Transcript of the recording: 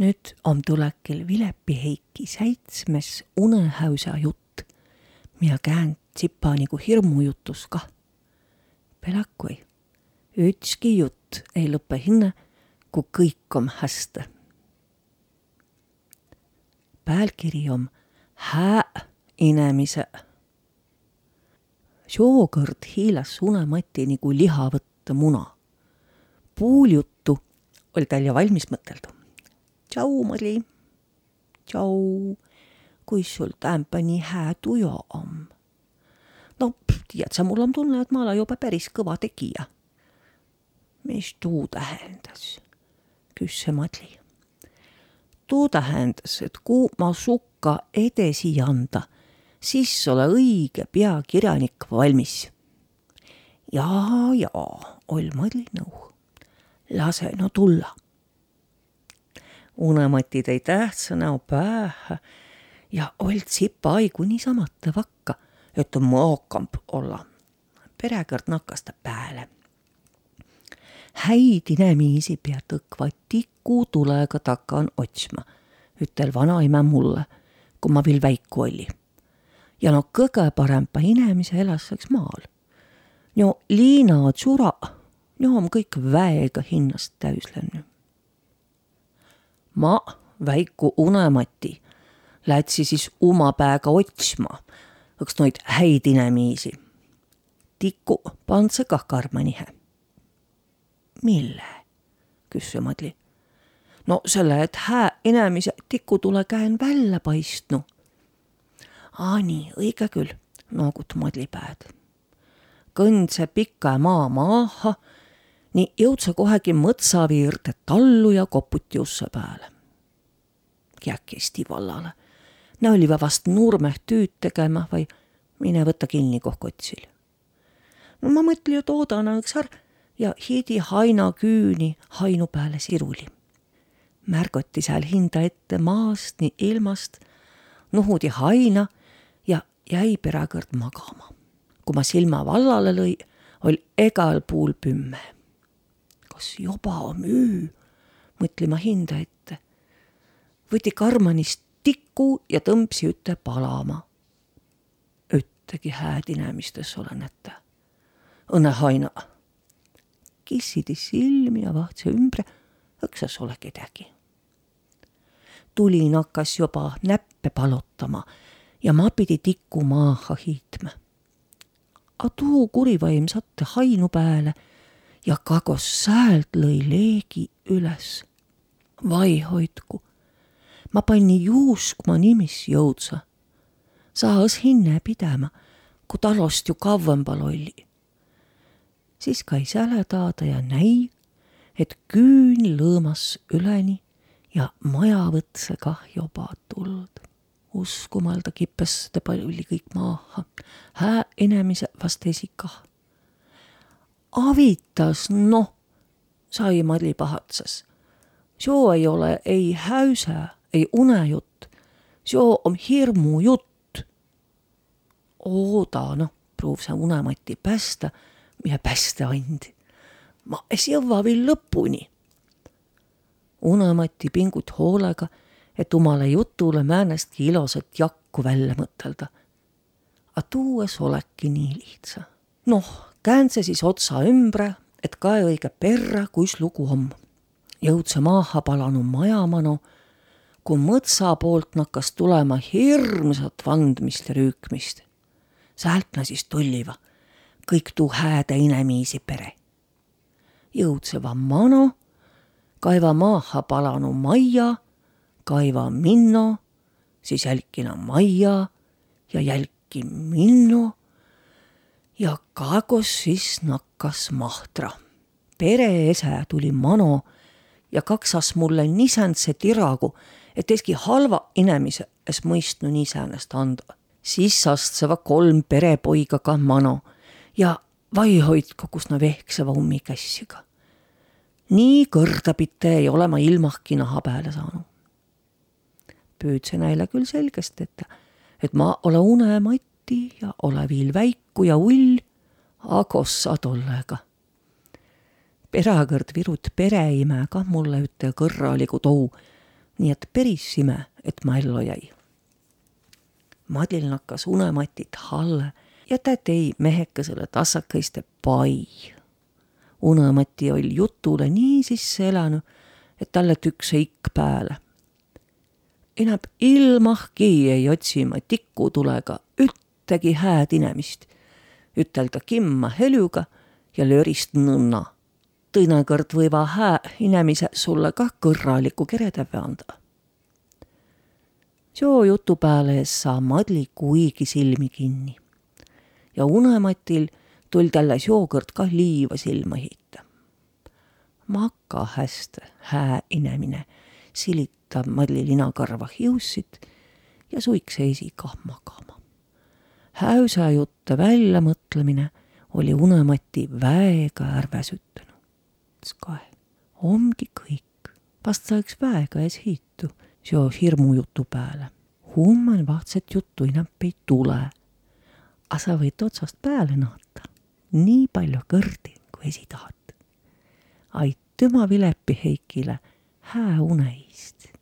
nüüd om tulekil Vilepi Heiki seitsmes unehäusa jutt, mida käänd tsipa nagu hirmujutus kah. Pelakui, ükski jutt ei lõpe hinne, kui kõik om hästi. pealkiri om Hää inemise. seokord hiilas unemati nagu liha võtta muna. pool juttu oli tal ju valmis mõtelda tšau, Mari. tšau, kuis sul tämpa nii hää tuju om? no tead sa, mul on tunne, et ma olen juba päris kõva tegija. mis tuu tähendas? küsis Madli. tuu tähendas, et kui ma sukka edasi anda, siis ole õige peakirjanik valmis. jaa, jaa, oll Madli nõu. lase no tulla unemati tõi tähtsa näo päähä ja old sipa aigu niisamata vakka, et mookamp olla. perekõrd nakkas ta pääle. häid inemiisi pea tõkva tikutulega takan otsma, ütel vanaema mulle, kui ma viil väiku olli. ja no kõige parempa inemise elas läks maal. no liina tsura, no on kõik väega hinnast täis läinud ma, väiku unemati, lätsi siis oma pääga otsma, üks noid häid inemiisi. tiku pand see kah karmanihe. mille? küsis Madli. no selle, et hää inemise tikutule käen välja paistnu. aa nii, õige küll, noogut Madli pääd. kõndse pika maa maaha nii jõudsa kohegi mõtsaviirde tallu ja koputi usse pääle. Käkisti vallale. Ne oliva vast nurmeh tüüd tegema või mine võta kinni kohkotsil. no ma mõtlen ju toodana üks ar- ja hiidi haina küüni hainu pääle siruli. märgati seal hinda ette maast nii ilmast, nuhudi haina ja jäi perekõrd magama. kui ma silma vallale lõi, oli egal puul pümme kas juba öö, mõtlema hinda ette. võti karmanist tiku ja tõmbsi üte palama. üttegi hääd inemistes ole näta. õnne haina. kissidi silmi ja vahtse ümbre, õksas ole kedagi. tulin hakkas juba näppe palutama ja ma pidi tikku maaha hiitma. A tuu kurivaim satte hainu pääle ja kagos säält lõi leegi üles. vai hoidku, ma panni juuskma nimis jõudsa. saas hinne pidama, kui talost ju kavvambal oli. siis kai säle taada ja näi, et küün lõõmas üleni ja majavõtse kah juba tuld. uskumalda kippes ta palju kõik maaha, hää inemise vast esikah avitas, noh, sai Madli pahatsas. soo ei ole ei häüsä, ei unejutt, soo on hirmujutt. ooda, noh, pruuv sa unemati päästa, ja päästa andi. ma es jõua veel lõpuni. unemati pingut hoolega, et omale jutule määnestki ilosat jakku välja mõtelda. A tuues olekki nii lihtsa. noh käändse siis otsa ümbre, et kae õige perra, kuis lugu om. jõudse maaha palanu majamanu, kui mõtsa poolt nakkas tulema hirmsat vandmist ja rüükmist. säält na siis tulliva kõik tuu hääde inemiisi pere. jõudseva mano, kaeva maaha palanu majja, kaeva minno, siis jälkina majja ja jälki minno ja kaagos siis nakkas Mahtra. pereese tuli Mano ja kaksas mulle nisändse tiragu, et eski halva inemise es mõistnu niisänest anda. siis astseva kolm perepoiga ka Mano ja vaihoidku, kus na vehkseva ummikässiga. nii kõrdapite ei ole ma ilmahki naha peale saanud. püüdse näile küll selgesti, et, et ma ole unemati Mati ja ole viil väiku ja ull, a kossa tollega. perakõrd virut pereimega mulle üte kõrraligu tou. nii et peris sime, et ma ellu jäi. Madlil nakkas unematit halle ja tä tei mehekesele tassakaiste pai. unõmati oll jutule nii sisse elänu, et talle tükse ikk pääle. Inäb ilmahki ei otsi ma tikutulega üttegi hääd inemist, ütelda kimma helüga ja lörist nõnna. tõinekord võiva hää inemise sulle kah kõrraliku keretäve anda. seo jutu ees saa Madli kuigi silmi kinni ja unematil tul talle seokord kah liiva silma heita. maka häste, hää inemine, silitab Madli linakarva hiussit ja suiks eisi kah magama. Häüsa jutte väljamõtlemine oli unemati väega ärväsütanud. kae, ongi kõik, vast saaks väega ees hiitu seo hirmujutu pääle. humman vahtset juttu enam ei tule a sa võid otsast peale naata nii palju kõrdi, kui esi tahad. aitüma Vilepi Heikile hää uneist